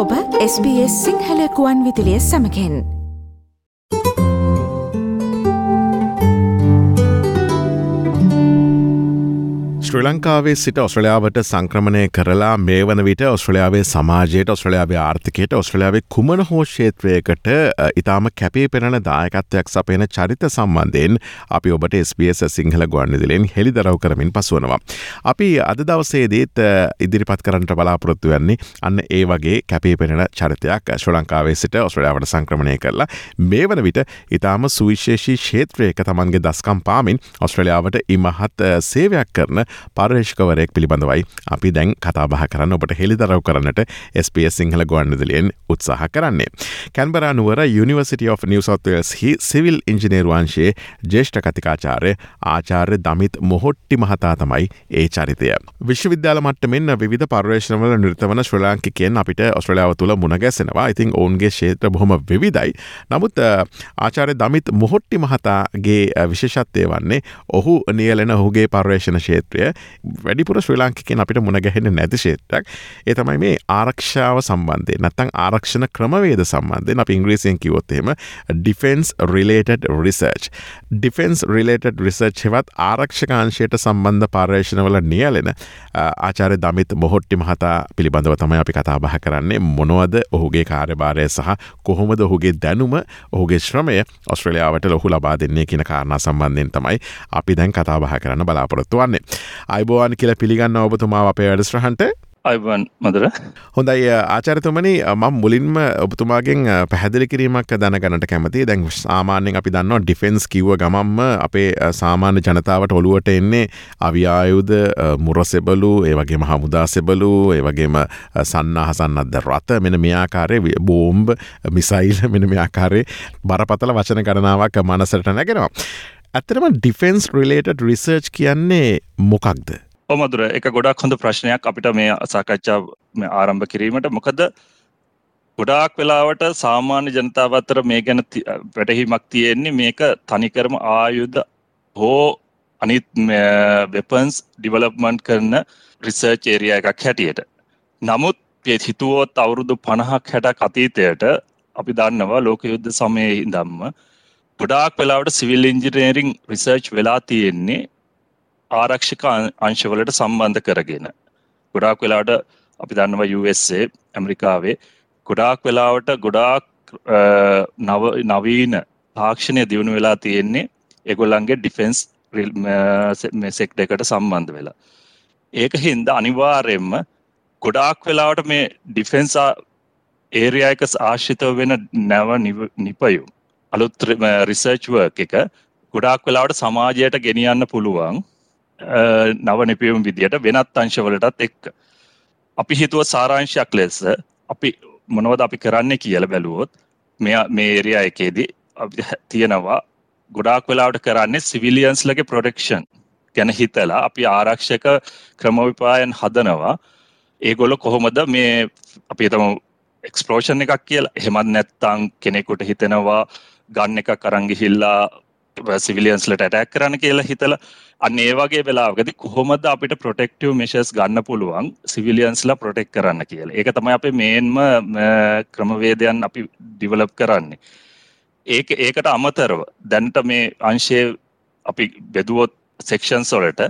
ඔබ SBS සිංහලකුවන් විදිලිය සමකෙන් ශ්‍රී ලංකාවේ සිට ඔස්ට්‍රලයාාවට සංක්‍රමණය කරලා මේ වන විට ඔස්ට්‍රලයාාවේ සමාජයට ඔස්ට්‍රලයාාවේ ආර්ථිකයට ඔස්ට්‍රලයාාවේ කුමන හෝ ෂේත්‍රයකට ඉතාම කැපේ පෙනෙන දායකත්වයක් සපයන චරිත සම්බන්ධයෙන් අපි ඔබට ස්පස් සිංහල ගුවන්නිදිලෙන් හෙළි දරව් කරමින් පසුවනවා. අපි අද දවසේදීත් ඉදිරිපත් කරන්නට බලාපොරොත්තු වන්නේ අන්න ඒ වගේ කැපේ පෙනෙන චරිතයක් ශ්‍ර ලංකාවේ සිට ඔස්ට්‍රලයාාවට සංක්‍රමණය කරලා මේ වන විට ඉතාම සුවිශේෂී ක්ෂේත්‍රයක තමන්ගේ දස්කම් පාමින් ඔස්ට්‍රලයාාවට ඉමහත් සේවයක් කරන පර්ේෂ්කවරයෙක් පිළිබඳවයි අපි දැන් කතාබහ කරන්න ඔබට හෙළිදරව් කරන්නට ස්පස් සිංහල ගොන්නදලියෙන් උත්සාහ කරන්නේ. කැන්බරා නුවර University of New South Wales හි සිවිල් ඉංජිනේරුවන්ශයේ ජේෂ්ඨ කතිකාචාරය ආචාර්ය දමිත් මොහොට්ටි මහතා තමයි ඒ චරිතය. විශ්වවිද්‍යාල මට්ටමෙන් විධ පර්ේෂණවල නිර්තවන ශ්‍රලාංකිකයෙන් අපිට ඔස්ට්‍රලියාව තුළ මුණගැසෙනවා ඉතින් ඔවුන්ගේ ශේත්‍ර බොහොම විවිධයි. නමුත් ආචාරය දමිත් මොහොට්ටි මහතාගේ විශේෂත්වය වන්නේ ඔහු නියලෙන ඔහුගේ පර්ේෂණ ශේත්‍රය වැඩිපුර ශ්‍රී ලාංකිකෙන් අපිට මුණගැහෙන නැති ශේත්‍රයක් ඒ තමයි මේ ආරක්ෂාව සම්බන්ධය නැත්තං ආරක්ෂණ ක්‍රමවේද සම්බන්ධයෙන් අප ඉංග්‍රීසියෙන් කිවොත්තේම defence related research defence related research හෙවත් ආරක්ෂකාංශයට සම්බන්ධ පාර්ේෂණවල නියලෙන ආචාර දමිත් මොහොට්ටි මහතා පිළිබඳව තමයි අපි කතාබහ කරන්නේ. මොනවද ඔහුගේ කාර්යභාරය සහ කොහොමද ඔහුගේ දැනුම ඔහුගේ ශ්‍රමය ඔස්ට්‍රලියාවට ලොහු ලබා දෙන්නේ කියන කාරණා සම්බන්ධයෙන් තමයි අපි දැන් කතාබහ කරන්න බලාපොරොත්තු වන්නේ. අයිබෝවන් කියල පිළිගන්න ඔබතුමා අපේ වැඩස්්‍රහන්ට අයිවන් මදර. හොඳයි ආචරතුමනි මම් මුලින්ම ඔබතුමාගෙන් පැහැදිලි කිරීමක් දැනගනට කැමති දැන් සාමාන්‍යෙන් අපි දන්නවා ඩිෆෙන්ස් කිව්ව ගමම්ම අපේ සාමාන්‍ය ජනතාවට ඔළුවට එන්නේ අවියායුද මුරසෙබලු ඒවගේ හමුදා සෙබලු ඒවගේම සන්නහසන්නද රත මෙන මෙයාකාරය බෝම්බ මිසයිල් මෙන මෙයාකාරේ බරපතල වචන ගණනාවක් මනසට නැගෙනවා. ඇතරම ඩිෆෙන්ස් රිලේටඩ් රිසර්ච් කියන්නේ මොකක්ද? ඔමදුර එක ගොඩක් හොඳ ප්‍රශ්නයක්. අපිට මේ සාකච්ඡා ආරම්භ කිරීමට. මොකද ගොඩාක් වෙලාවට සාමාන්‍ය ජනතාව අතර මේ ගැන වැටහිමක් තියෙන්නේ මේක තනිකරම ආයුධ හෝ අනිත් වෙපන්ස් ඩිවලප්මන්ට් කරන රිසර්ච් ඒරිය එකක් හැටියට. නමුත් හිතුවොත් අවුරුදු පණහක් හැට අතීතයට අපි දන්නවා ලෝක යුද්ධ සමයේ ඉදම්ම ගොඩාක් වෙලාවට සිවිල් ඉංජිනේරිං රිසර්ච් වෙලා තියෙන්නේ ආරක්ෂක අංශවලට සම්බන්ධ කරගෙන. ගොඩාක් වෙලාට අපි දන්නවා USA ඇමරිකාවේ ගොඩාක් වෙලාවට ගොඩාක් නවීන තාක්ෂණය දියුණු වෙලා තියෙන්නේ එගොල්ලන්ගේ ඩිෆෙන්ස් සෙක්ට එකට සම්බන්ධ වෙලා. ඒක හින්ද අනිවාර්යෙන්ම ගොඩාක් වෙලාවට මේ ඩිෆෙන්සා ඒරයා එක ආශ්‍රිතව වෙන නැව නිපයුම්. අලුත් රිසර්ච් වර්ක් එක ගොඩාක් වෙලාවට සමාජයට ගෙනියන්න පුළුවන් නව නිපියුම් විදියට වෙනත් අංශවලටත් එක්ක. අපි හිතුව සාරංශයක් ලෙස අපි මොනවද අපි කරන්න කියල බැලුවොත් මෙ මේ ඒරයා එකේදී තියෙනවා ගොඩාක් වෙලාවට කරන්නේ සිවිලියන්ස්ලගේ ප්‍රොඩෙක්ෂන් ගැන හිතලා අපි ආරක්ෂක ක්‍රමවිපායන් හදනවා. ඒගොල්ල කොහොමද මේ අපි තම එක්ස්පලෝෂන් එකක් කියලා? එහෙමත් නැත්තං කෙනෙකුට හිතෙනවා ගන්න එක කරංගිහිල්ලා සිවිලියන්ස්ලට ඇටැක් කරන්න කියලා හිතල අන්න ඒ වගේ වෙලාගති කොහොමද අපිට ප්‍රොටෙක්ටව මේශස් ගන්න පුළුවන් සිවිලියන්ස්ලා ප්‍රොටෙක් කරන්න කියලා. ඒක තමයි අප මේන්ම ක්‍රමවේදයන් අපි ඩිවලප් කරන්නේ. ඒක ඒකට අමතරව දැන්ට මේ අංශය අපි බෙදුවොත් සෙක්ෂන් සොලට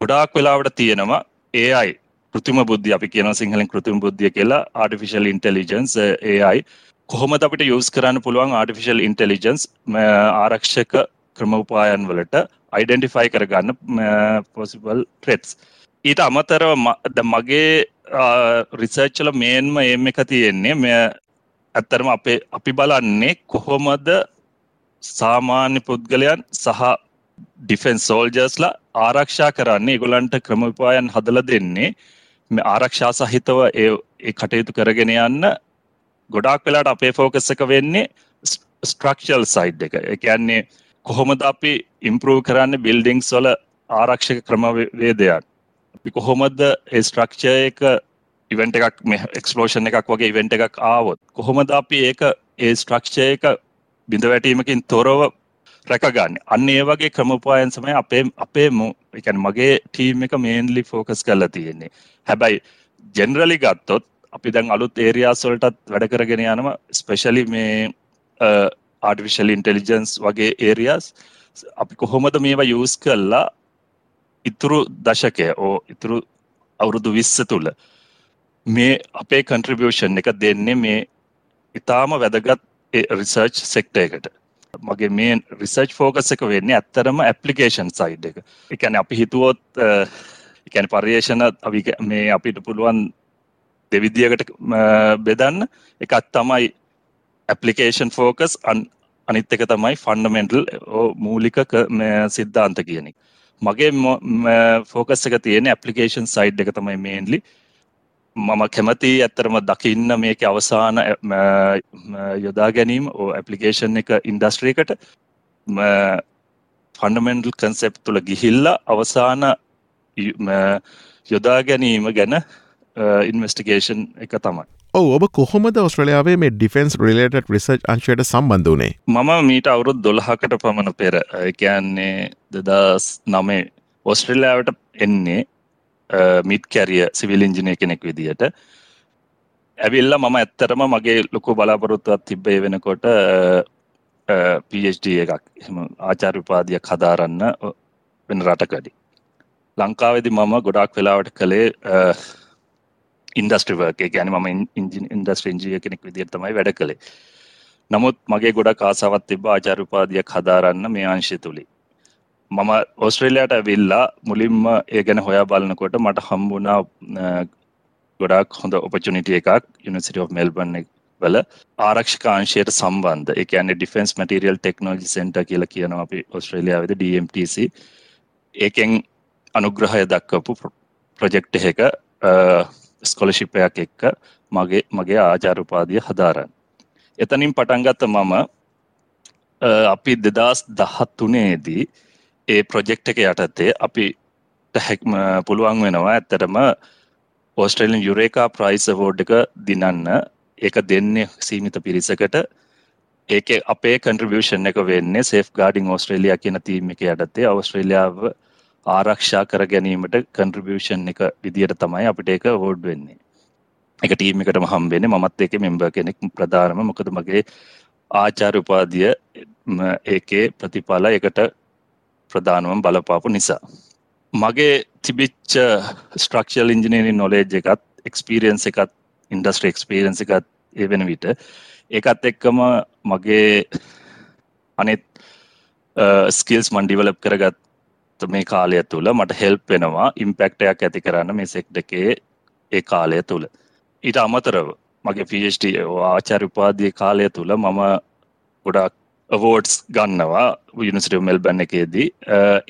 ගොඩාක් වෙලාවට තියෙනවා ඒයි කෘතිම බුද්ධ අපි කියන සිංහලින් කෘතිම බුද්ධිය කියලා ආටිෆිශල් ඉන්ටෙලිජන්ස් ඒයි කොහොමද අපිට යස් කරන්න පුළුවන් ආටිෆිශල් ඉන්ටෙලිජන්ස් ආරක්ෂක ක්‍රමඋපායන් වලට අයිඩෙන්ටිෆයි කරගන්න පොසිබල් ට්‍රෙට්ස් ඊට අමතරව ද මගේ රිසර්ච්චල මේන්ම එම එක තියෙන්නේ මෙ ඇත්තරම අපේ අපි බලන්නේ කොහොමද සාමාන්‍ය පුද්ගලයන් සහ ඩිෆෙන්ස් සෝල්ජර්ස්ලා ආරක්ෂා කරන්නේ ගොලන්ට ක්‍රමපායන් හදල දෙන්නේ. ආරක්ෂා සහිතව ඒ කටයුතු කරගෙන යන්න ගොඩාක් වෙලාට අපේ ෆෝකස් එක වෙන්නේ ස්ට්‍රක්ෂල් සයිඩ් එක. එකන්නේ කොහොමද අපි ඉම්පරූ කරන්න බිල්ඩිං සොල ආරක්ෂක ක්‍රමවේදයක් අපි කොහොමද ඒ ස්ට්‍රක්ෂය එක ඉවෙන්ට එකක් එක්ස්පලෝෂන් එකක් වගේ ඉවෙන්ට එකක් ආවොත් කොහොමද අපි ඒක ඒ ස්ට්‍රක්ෂය එක බිඳ වැටීමකින් තොරව රැකගන්න? අන්න ඒ වගේ ක්‍රමපායන් සමය අපේ අපේ මු එකන් මගේ ටීම් එක මේන්ලි ෆෝකස් කරලා තියෙන්නේ. හැබැයි ජෙනරලි ගත්තොත් අපි දැන් අලුත් ඒරියාස්වලටත් වැඩ කරගෙන යනවා ස්පෙශලි මේ ආර්ටිෆිශල් ඉන්ටෙලිජන්ස් වගේ ඒරියස් අපි කොහොමද මේවා යස් කල්ලා ඉතුරු දශකය ඕ ඉතුරු අවුරුදු විස්ස තුළ මේ අපේ කන්ට්‍රිබියෂන් එක දෙන්නේ මේ ඉතාම වැදගත් රිසර්ච් සෙක්ට එකට. මගේ මේ රිසර්ච් ෆෝකස් එක වෙන්නේ ඇත්තරම ඇපලිකේෂන් සයිඩ් එක. එකැන අපි හිතුවොත් එකැන පර්යේෂණ මේ අපිට පුළුවන් දෙවිදියකට බෙදන්න. එකත් තමයි ඇපලිකේෂන් ෆෝකස් අනිත් එක තමයි ෆන්ඩමෙන්ටල් මූලික සිද්ධාන්ත කියනෙක් මගේ ෆෝකස් එක තියෙන ඇපලිකේෂන් සයිඩ් එක තමයි මේන්ලි මම කැමති ඇත්තරම දකින්න මේක අවසාන යොදා ගැනීම ඕ ඇපලිකේෂන් එක ඉන්ඩස්ට්‍රීකට ෆන්ඩමෙන්ටල් කන්සෙප් තුළ ගිහිල්ල අවසාන යොදා ගැනීම ගැන ඉන්වස්ටිගේෂන් එක තමයි. ඔව ඔබ කොහොමද ඔස්ට්‍රලයාාවේ මේ ඩිෆෙන්ස් රිලේට රිසර්ච් අංශයට සම්බන්ධ වනේ මම මීට අවුරුත් දොළහකට පමණ පෙර එකන්නේ දෙදස් නමේ ඔස්ට්‍රලියාවට එන්නේ මිට් කැරිය සිවිල් ඉංජිනය කෙනෙක් විදිහට ඇවිල්ල මම ඇත්තරම මගේ ලොකු බලාපොරොත්තුවත් තිබ්බේ වෙනකොට PhD එකක්. එම ආචාර්යපාදියක් හදාරන්න වෙන රටකඩි ලංකාවෙදි මම ගොඩක් වෙලාවට කළේ ඉන්ඩස්ට්‍රිවර්ක ගැන ම ඉන්ජින් ඉන්ඩස්ට්‍ර ඉංජිය කෙනෙක් විදිර තමයි වැඩ කළේ. නමුත් මගේ ගොඩ කාසාවත් තිබ ආචාරුපාදයක් හදාරන්න මේ අංශය තුළි මම ඔස්ට්‍රේලයාට ඇවිල්ලා මුලින්ම ඒ ගැන හොයා බලනකොට මට හම්බුණා ගොඩක් හොඳ ඔපචනිටිය එකක් යනිසිට of මෙල්බන් වල ආරක්ෂකාංශයට සම්බන්ධ. එක ඇන්න ඩිෆෙන්ස් මටරියල් ටෙක්නෝජි සෙන්ට කියල කියන අපි ඔස්ට්‍රේලියාවද DMTC ඒකෙන් අනුග්‍රහය දක්වපු ප්‍රජෙක්් එක ස්කොලශිපයක් එක්ක මගේ මගේ ආචාරුපාදිය හදාරන්න. එතනින් පටන්ගත්ත මම අපි දෙදස් දහත් තුනේදී ඒ ප්‍රොජෙක්් එක යටතේ අපි හැක්ම පුළුවන් වෙනවා ඇත්තටම ඕස්ට්‍රේලියන් යුරේකා ප්‍රයිස් වෝඩ් එක දිනන්න. ඒක දෙන්නේ සීමිත පිරිසකට. ඒක අපේ කන්ට්‍රිබියෂන් එක වෙන්නේ සේෆ් ගාඩිං ඕස්ට්‍රේලිය කියන තීම එක යටතේ. අවස්ට්‍රේලියාව ආරක්ෂා කර ගැනීමට කන්ට්‍රබියෂන් එක විදියට තමයි අපිට එක හෝඩ් වෙන්නේ. එක ටීම එකටම හම්බෙන මත් එක මෙම්බ කෙනෙක් ප්‍රධානම. මොකද මගේ ආචාර උපාදිය ඒකේ ප්‍රතිඵල එකට ප්‍රධානුවම් බලපාපු නිසා. මගේ තිබිච්ච ස්ට්‍රක්ෂල් ඉංජිනීරි නොලේජ් එකත් එක්ස්පිරියන්ස එකත් ඉන්ඩස්ට්‍ර එක්ස්පිරියන්ස එකත් ඒ වෙන විට ඒකත් එක්කම මගේ අනෙත් ස්කිල්ස් මන්ඩිවලප් කරගත් මේ කාලය තුළ මට හෙල්ප් වෙනවා ඉම්පෙක්ටයක් ඇති කරන්න මේ සෙක් දෙකේ ඒ කාලය තුළ. ඊට අමතරව මගේ පිෂ්ට ආචාර උපාදිය කාලය තුළ මම ගොඩක් අවෝඩ්ස් ගන්නවා යුනිසිටව මෙල්බැන්න එකේදී.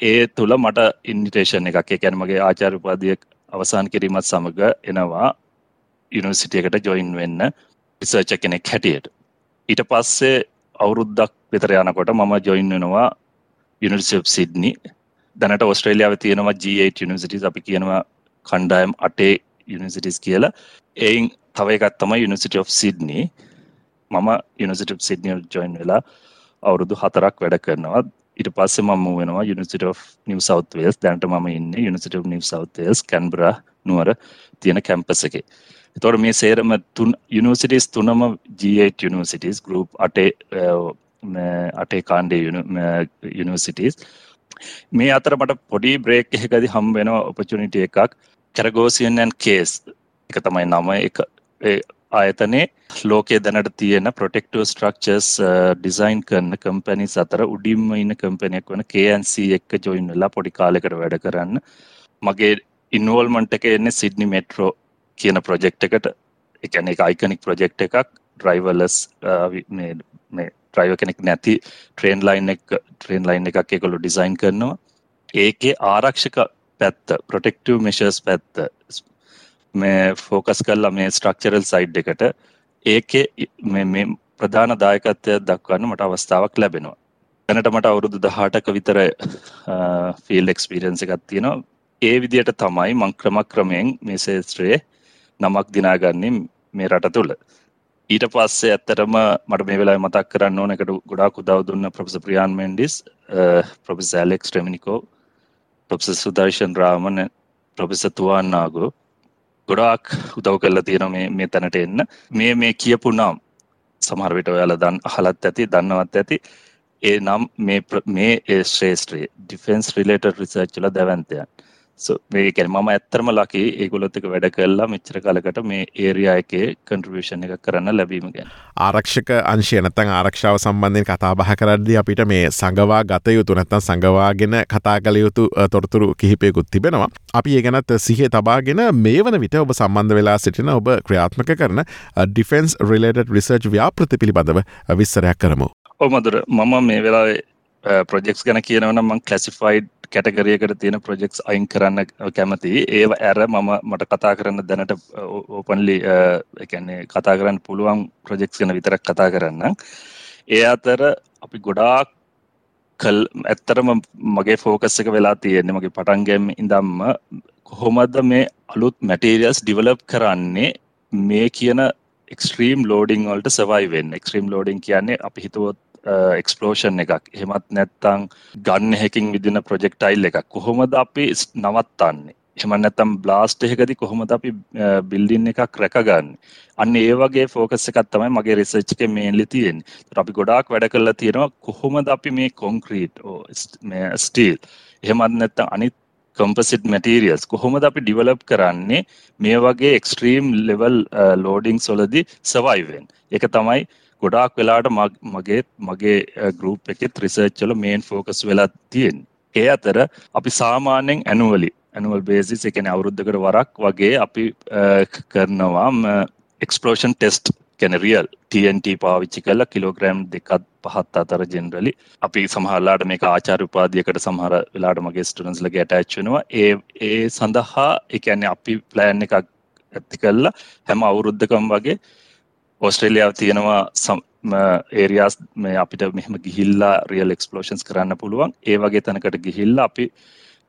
ඒ තුළ මට ඉන්ඩිටේෂන් එකක් එකැන මගේ ආචාර උපාදිය අවසාන් කිරීමත් සමඟ එනවා යුනිසිටියකට ජොයින් වෙන්න රිසර්ච කෙනෙක් හැටියට. ඊට පස්සේ අවුරුද්දක් විතර යනකොට මම ජොයින් වෙනවා යුනිසිප් සිඩ්නි දැනට ඔස්ට්‍රේලියාව තියෙනවා G8 යනිසිටිස් අපි කියනවා කණ්ඩායම් අටේ යනිසිටිස් කියලා. එයින් තව එකත් තමයි යනිසිට of සිඩ්නි මම යනිසිට සිඩ්නිය ජොයින් වෙලා අවුරුදු හතරක් වැඩ කරනවා. ඉට පස්සේ මම වෙනවා යනිසිට of නිව සෞත්වේස් දැන්ට ම ඉන්න යනිසිට නිව සෞතේස් කැන්බර නුවර තියෙන කැම්පස එකේ. තොට මේ සේරම තුන් යනිසිටිස් තුනම G8 යනිසිටිස් ගරුප් අටේ අටේ කාණ්ඩේ යනිසිටිස් මේ අතර මට පොඩි බ්‍රේක් එකකදි හම් වෙන ඔපචනිට එකක්. කැරගෝසියන්යන් කේස් එක තමයි නම. එක ආයතනේ ලෝකේ දැනට තියෙන ප්‍රොටෙක්ටව ස්ට්‍රක්චර්ස් ඩිසයින් කරන්න කම්පැනිස් අතර උඩින්ම ඉන්න කම්පනයක් වන KNC එක්ක ජොයින් වෙලා පොඩි කාලෙකට වැඩ කරන්න. මගේ ඉන්වෝල්මන්ට් එක එන්නේ සිඩ්නි මෙට්‍රෝ කියන ප්‍රොජෙක්් එකට. එකන එක අයිකනික් ප්‍රොජෙක්් එකක්. ඩ්‍රයිවලස් ට්‍රයිව uh, කෙනෙක් නැති ට්‍රේන් ලයින් එක ට්‍රේන් ලයින් එකක් එකොළු ඩිසයින් කරනවා. ඒකේ ආරක්ෂක පැත්ත ප්‍රොටෙක්ටව මෙශස් පැත්ත මේ ෆෝකස් කල්ලා මේ ස්ට්‍රක්චරල් සයිඩ් එකට ඒකේ මේ ප්‍රධාන දායකත්වය දක්වන්න මට අවස්ථාවක් ලැබෙනවා. දැනට මට අවුරුදු දහටක විතර ෆිල් එක්ස්පිරන්ස එකත් තියෙනවා. ඒ විදියට තමයි මං ක්‍රම ක්‍රමයෙන් මේ ශේත්‍රයේ නමක් දිනාගන්නේ මේ රට තුළ. ඊට පස්සේ ඇත්තරම මට මේ වෙලා මතක් කරන්න ඕන එකට ගොඩාක් උදව දුන්න professor Priyan Mendis professor Alex Remennikov professor Sudarshan Raman professor Tuan Ngo ගොඩාක් උදව් කරලා තියෙන මේ මේ තැනට එන්න. මේ මේ කියපු නම් සමහරවිට ඔයාල දන් අහලත් ඇති දන්නවත් ඇති. ඒ නම් මේ මේ ඒ ශ්‍රේෂත්‍රයේ ඩිෆෙන්ස් රිලේට රිසර්ච්ල දැවන්තයන්. මේකැන මම ඇත්තරම ලකි ඒගොලොත්තක වැඩ කල්ලා මෙච්චර කලකට මේ ඒරයා එකේ කන්ට්‍රවිෂන් එක කරන්න ලැබීම ගැන. ආරක්ෂක අංශය නැතන් ආරක්ෂාව සම්බන්ධයෙන් කතා බහ කරද්දි අපිට මේ සඟවා ගත යුතු නැත්තන් සඟවාගෙන කතා කළ යුතු තොරතුරු කිහිපයකුත් තිබෙනවා. අපි ඒ ගැනත් සිහ තබාගෙන මේ වන විට ඔබ සම්බන්ධ වෙලා සිටින ඔබ ක්‍රියාත්මක කරන ඩිෆෙන්ස් රිලේට රිසර්ච් ව්‍යාපෘති පිළිබඳව විස්සරයක් කරමු. ඔමදුර මම මේ වෙලාවේ Uh, ප්‍රජෙක්ස් ගැන කියනවන මං කලසිෆයිඩ් කැටගරියකට තියෙන ප්‍රජෙක්ස් අයින් කරන්න uh, කැමති ඒ ඇර මම මට කතා කරන්න දැනට uh, ඕපන්ලි එකන්නේ කතා කරන්න පුළුවන් ප්‍රජෙක්ස් ගැන විතරක් කතා කරන්න ඒ අතර අපි ගොඩාක් කල් ඇත්තරම මගේ ෆෝකස් එක වෙලා තියෙන්නේ මගේ පටන්ගැම් ඉඳම්ම කොහොමද මේ අලුත් මැටේරියස් ඩිවලප් කරන්නේ මේ කියන එක්ස්ට්‍රීම් ලෝඩිං වලට සවයි වෙන්න. එක්ස්ට්‍රීම් ලෝඩිං කියන්නේ අපි හිතුවොත් Uh, එක්ස්පලෝෂන් එකක්. එහෙමත් නැත්තං ගන්න හැකින් විදින ප්‍රජෙක්ටයිල් එකක්. කොහොමද අපි නවත්තන්නේ? එහම නැතම් බ්ලාස්ට එකදි කොහොමද අපි uh, බිල්ඩින් එකක් රැකගන්න? අන්න ඒ වගේ ෆෝකස් එකත් තමයි මගේ රිසර්ච්ක මේන්ලි තියෙන් අපි ගොඩාක් වැඩ කරලා තියෙනවා කොහොමද අපි මේ කොන්ක්‍රීට් ස්ටීල් එහෙමත් නැත්තම් අනිත් කම්පසිට් මැටීරියල්ස් කොහොමද අපි ඩිවලප් කරන්නේ? මේ වගේ එක්ස්ට්‍රීම් ලෙවල් ලෝඩිං සොලදි සවයිවෙන් එක තමයි ගොඩාක් වෙලාට මගේ මගේ ගරුප් එකෙත් රිසර්ච්චල මේන් ෆෝකස් වෙලා තියෙන් ඒ අතර අපි සාමාන්‍යෙන් ඇනුවලි ඇනුවල් බේසිස් එකන අවුරුද්ධකට වරක් වගේ අපි කරනවාම් එක්ස්පලෝෂන් ටෙස්ට් කැන රියල් TNT පාවිච්චි කල කිලෝග්‍රෑම් දෙකත් පහත් අතර ජෙනරලි අපි සමහල්ලාට මේ ආචාර උපාදියකට සමහර වෙලාට මගේ ස්ටඩන්ස් ලගේ ඇටච්චනවා ඒ ඒ සඳහා එකන්නේ අපි ප්ලෑන් එකක් ඇති කල්ලා හැම අවුරුද්ධකම් වගේ ඔස්ට්‍රේලියාව තියෙනවා ඒරියස් මේ අපිට මෙහම ගිහිල්ලා රියල් එක්ස්පලෝෂන්ස් කරන්න පුළුවන්. ඒ වගේ තැනකට ගිහිල්ලා අපි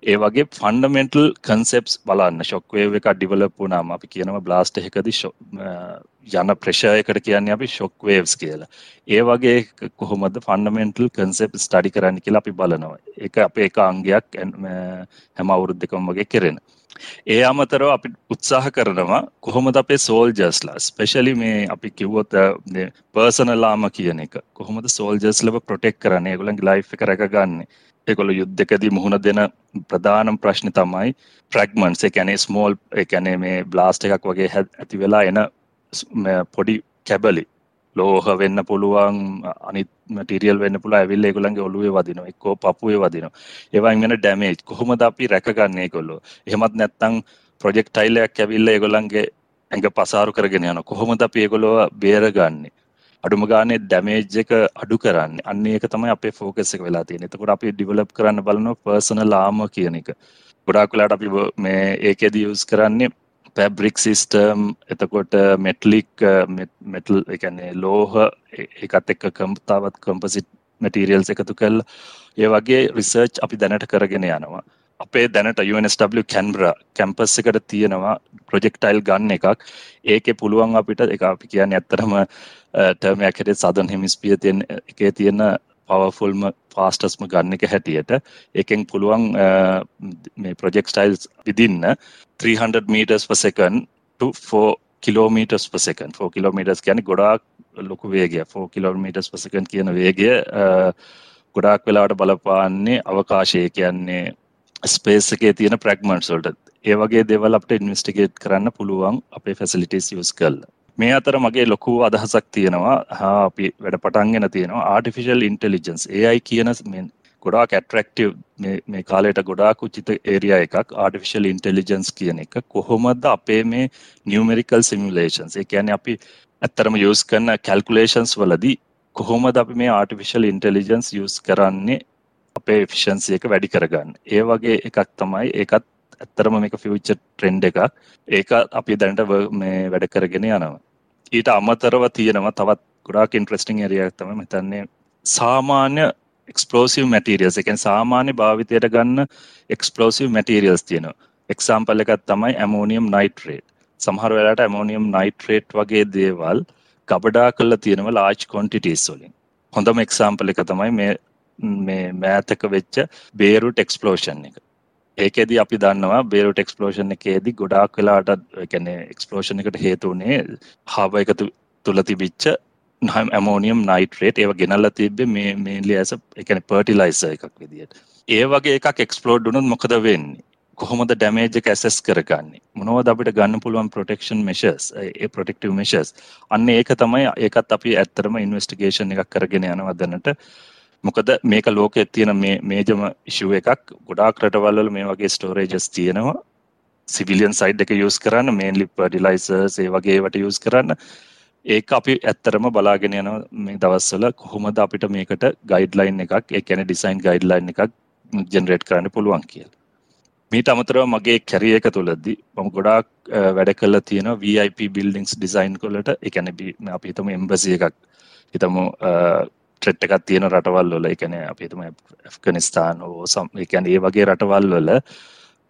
ඒ වගේ ෆන්ඩමෙන්ටල් කන්සෙප්ස් බලන්න. ශොක්වේ එක ඩිවලප් වුනාම අපි කියනව බ්ලාස්ට එකදි යන ප්‍රශයකට කියන්නේ අපි ශොක්වේවස් කියලා. ඒ වගේ කොහොමද ෆන්ඩමෙන්ටල් කන්සෙප් ස්ටඩි කරන්න කියලා අපි බලනවා. එක අප එක අංගයක් හැම අවුරුද්ධකම් වගේ කෙරෙන. ඒ අමතරව අපි උත්සාහ කරනවා කොහොමද අපේ සෝල්ජස්ලා ස්පෙශලි මේ අපි කිව්වොත් පර්සනලාම කියන එක කොහොමද සෝල්ජස්ලව ප්‍රොටෙක් කරන්නේ? ඒගොල්ලන්ගේ ලයිෆ් එක රැකගන්න? ඒගොල්ලෝ යුද්ධකදී මුහුණ දෙන ප්‍රධානම ප්‍රශ්නේ තමයි ෆ්‍රැග්මන්ට්ස් ඒ කියන්නේ ස්මෝල් ඒ කියන්නේ මේ බ්ලාස්ට් එකක් වගේ ඇති වෙලා එන පොඩි කැබලි. ලෝහ වෙන්න පුළුවන් අනිත් මටිරියල් වෙන්න පුළුව ඇවිල්ල ඒගොල්ලන්ගේ ඔලුවේ වදින එක්කෝ පපුේ වදින ඒවන් වෙන ඩැමේජ් කොහොමද අපි රැකගන්නේ කොල්ලො එහෙමත් නැත්තං ප්‍රොජෙක්් ටයිලයක් ඇවිල්ල ඒගොල්ලන්ගේ ඇඟ පසාරු කරගෙන යන කොහොමද අපි ඒගොලොව බේරගන්නේ? අඩුම ගානේ ඩැමේජ් එක අඩු කරන්න. අන්න ඒක තමයි අපේ ෆෝකස් එක වෙලා තියෙන එතකොට අපි ඩිවලප් කරන්න බලන පර්සනල් ලාම කියන එක. ගොඩාක් වෙලාට අපි මේ ඒකෙදී යූස් කරන්නේ පැබ්‍රික් සිස්ටම් එතකොට මෙටලික් මෙටල් එකන්නේ ලෝහ එකත් එක්ක කම්තාවත් කම්පසිට් මැටීරියල්ස් එකතු කල් ඒ වගේ රිසර්ච් අපි දැනට කරගෙන යනවා. අපේ දැනට UNSW කැන්බ්‍ර කැම්පස් එකට තියෙනවා ප්‍රොජෙක්ටයිල් ගන්න එකක්. ඒක පුළුවන් අපිට එක අපි කියන්න ඇත්තරම ටර්මයක් හැට සදන් හෙමිස්පිය තියෙන් එකේ තියෙන පවෆුල්ම ෆාස්ටස්ම ගන්න එක හැටියට. එකෙන් පුළුවන් මේ ප්‍රජෙක් ස්ටයිල්ස් විදින්න 300 මීටර්ස් පසකන් 4 කිලෝමීටර්ස් පසකන් 4 කිලෝමීටර්ස් කියන ගොඩාක් ලොකු වේගය 4 කිලෝමීටර්ස් පසකන් කියන වේගය ගොඩාක් වෙලාට බලපාන්නේ අවකාශය කියන්නේ ස්පේස් එකේ තියෙන ප්‍රැග්මන්ට් වලට. ඒ වගේ දේවල් අපිට ඉන්වෙස්ටිගේට් කරන්න පුළුවන් අපේ ෆැසිලිටිස් යූස් කරලා. මේ අතර මගේ ලොකු අදහසක් තියෙනවා. හා අපි වැඩ පටන්ගෙන තියෙනවා ආටිෆිශල් ඉන්ටෙලිජන්ස් ඒයි කියන ගොඩා කැටරක්ටව් මේ කාලයට ගොඩාක් උචිත ඒරිය එකක් ආටිෆිශල් ඉන්ටෙලිජන්ස් කියන එක. කොහොමද අපේ මේ නියමරිකල් සිමිලේෂන්ස් ඒ කියන අපි ඇත්තරම යස් කරන්න කැල්කුලේෂන්ස් වලදී කොහොමද අපි මේ ආටිෆිශල් ඉන්ටෙලිජන්ස් යස් කරන්නේ? අපේ ෆිෂන්සිය එක වැඩි කරගන්න. ඒ වගේ එකක් තමයි ඒකත් ඇත්තරම මේක ෆිවිච්ච ට්‍රෙන්ඩ් එකක්. ඒක අපි දැනට මේ වැඩ කරගෙන යනවා. ඊට අමතරව තියෙනවා තවත් ගොඩාක් ඉන්ට්‍රස්ටිං එරියක් තම මෙතන්නේ සාමාන්‍ය එක්ස්පලෝසිව් මැටීරියල්ස් එකෙන් සාමාන්‍ය භාවිතයට ගන්න එක්ස්පලෝසිව් මැටීරියල්ස් තියෙනවා. එක්සාම්පල් එකත් තමයි ඇමෝනියම් නයිට්‍රේට් සමහර වෙලාට ඇමෝනියම් නයිට්‍රේට් වගේ දේවල් ගබඩා කල්ල තියෙනව ලාච් කොන්ටිටස් වලින්. හොඳම එක්සාම්පල් එක තමයි මේ මේ මෑතක වෙච්ච බේරුට එක්ස්පලෝෂන් එක. ඒකෙද අපි දන්නවා බේරුට එක්ස්පලෝෂන් එකේදී ගොඩාක් වෙලාට කැන එක්ස්පලෝෂන් එකට හේතුවනේ හාබ එකතු තුළ තිබිච්ච ඇමෝනියම් නයිටරේට් ඒව ගෙනල්ල තිබ්බ මේ මේලි ඇස එකන පර්ටිලයිස එකක් විදිට ඒ වගේ එකක් එක්ස්පලෝඩ් වනුත් මොකද වෙන්නේ? කොහොමද ඩැමේජ් එක ඇසෙස් කරගන්නේ? මොනවද අපිට ගන්න පුළුවන් ප්‍රොටෙක්ෂන් මෙෂස් ඒ ප්‍රොටෙක්ටව මෙෂස් අන්න ඒක තමයි ඒකත් අපි ඇත්තරම ඉන්වස්ටිගේෂන් එකක් කරගෙන යනවා දැනට. මොකද මේක ලෝකෙ තියෙන මේ මේජම ඉශුව එකක්. ගොඩාක් රටවල්වල මේ වගේ ස්ටෝරේජස් තියෙනවා. සිවිලියන් සයිඩ් එක යස් කරන්න මේන්ලි පඩිලයිසර්ස් ඒ වගේවට යස් කරන්න. ඒක අපි ඇත්තරම බලාගෙන යන මේ දවස්සල කොහොමද අපිට මේකට ගයිඩ්ලයින් එකක් ඒ කැන ඩිසයින් ගයිඩ්ලයින් එකක් ජෙනරේට් කරන්න පුළුවන් කියල. මීට අමතරව මගේ කැරිය එක තුළදී මම ගොඩාක් වැඩ කල්ල තියෙන VIP බිල්ඩිංස් ඩිසයින් කොලට එකන අපි හිතම එම්බසිය එකක්. හිතම ට්‍රෙට් එකක් තියෙන රටවල් වල. එකන අපිතම ඇෆ්ගනිස්ථාන හෝ සම් එකන ඒ වගේ රටවල් වල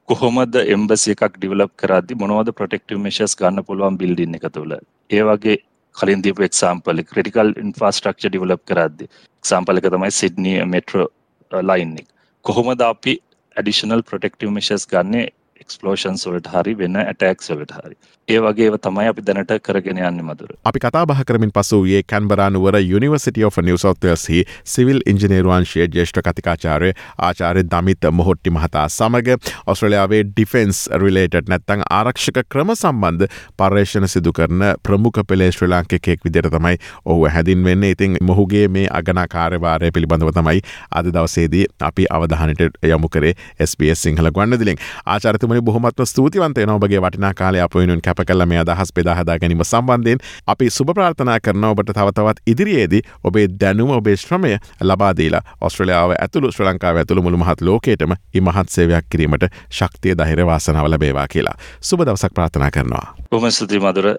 කොහොමද එම්බසි එකක් ඩිවලප් කරදදි මොනවද ප්‍රොටෙක්ටව මේශස් ගන්න පුළුවන් බිල්ඩින් එක තුළ? ඒ වගේ කලින් දීපු එක්සාම්පල ක්‍රටිකල් ඉන්ෆාස්ට්‍රක්ෂ ඩිවලප් කරද්දි. එක්සාම්පල එක තමයි සිඩ්නිය මෙට්‍රෝ ලයින්නෙක් කොහොමද අපි ඇඩිෂනල් ප්‍රොටෙක්ටව මිශස් ගන්නේ එක්ස්පලෝෂන්ස් වලට හරි වෙන ඇටක්ස් වලට හරි. ඒ වගේ තමයි අපි දැනට කරගෙන යන්න මදුර. අපි කතා බහ කරමින් පසු වයේ කැන්බරානුවර University of New South Wales civil ඉංජිනේරුවන්ශයේ ජේෂ්ඨ කතිකාචාරය ආචාරය දමිත මොහොට්ටි මහතා සමඟ ඔස්ට්‍රලයාාවේ ඩිෆෙන්ස් රිලේටඩ් නැත්තං ආරක්ෂක ක්‍රම සම්බන්ධ පර්ේෂණ සිදු කරන ප්‍රමුඛ පෙළේ ශ්‍ර ලාංකෙක් විදිර තමයි ඔහු හැදින් වෙන්න. ඉතින් මොහුගේ මේ අගනා කාර්යවාරය පිළිබඳව තමයි අද දවසේදී අපි අවධානට යමු කරේ SBS සිංහල ගන්න දිලින් ආචාරතුමනි බොහොමත්ව ස්තුතිවන්තය නොබගේ වටිනා කාලය අප වෙනුන් කැප කල මේ අදහස් බෙදාහදා ගැනීම සම්බන්ධයෙන් අපි සුභ ප්‍රාර්ථනා කරන ඔබට තවතවත් ඉදිරියේදී ඔබේ දැනුම ඔබේ ශ්‍රමය ලබාදීලා ඔස්ට්‍රලියාව ඇතුළු ශ්‍ර ලංකාව ඇතුළු මුළු මහත් ලෝකේටම ඉමහත් සේවයක් කිරීමට ශක්තිය දහිර වාසනාව ලබේවා කියලා. සුබ දවසක් ප්‍රාථනා කරනවා. බොම ස්තුති මදුර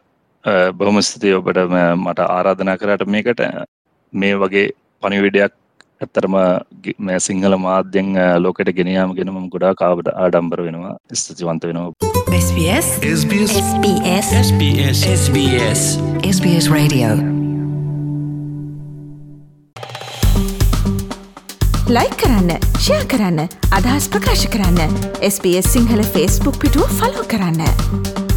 බොහොම ස්තුතියි ඔබට මට ආරාධනා කරට මේකට. මේ වගේ පනිවිඩයක් ඇත්තරම මේ සිංහල මාධ්‍යෙන් ලෝකට ගෙනයාම ගෙනම ගොඩා කාවට ආඩම්බර වෙනවා ස්තුතිවන්ත වෙනවා. SBS. SBS. SBS. SBS. SBS. SBS Radio. ලයි කරන්න ෂයා කරන්න අදහස් ප්‍රකාශ කරන්න. SBS සිංහල ෆස්බුක් පිටුව ෆලෝ කරන්න.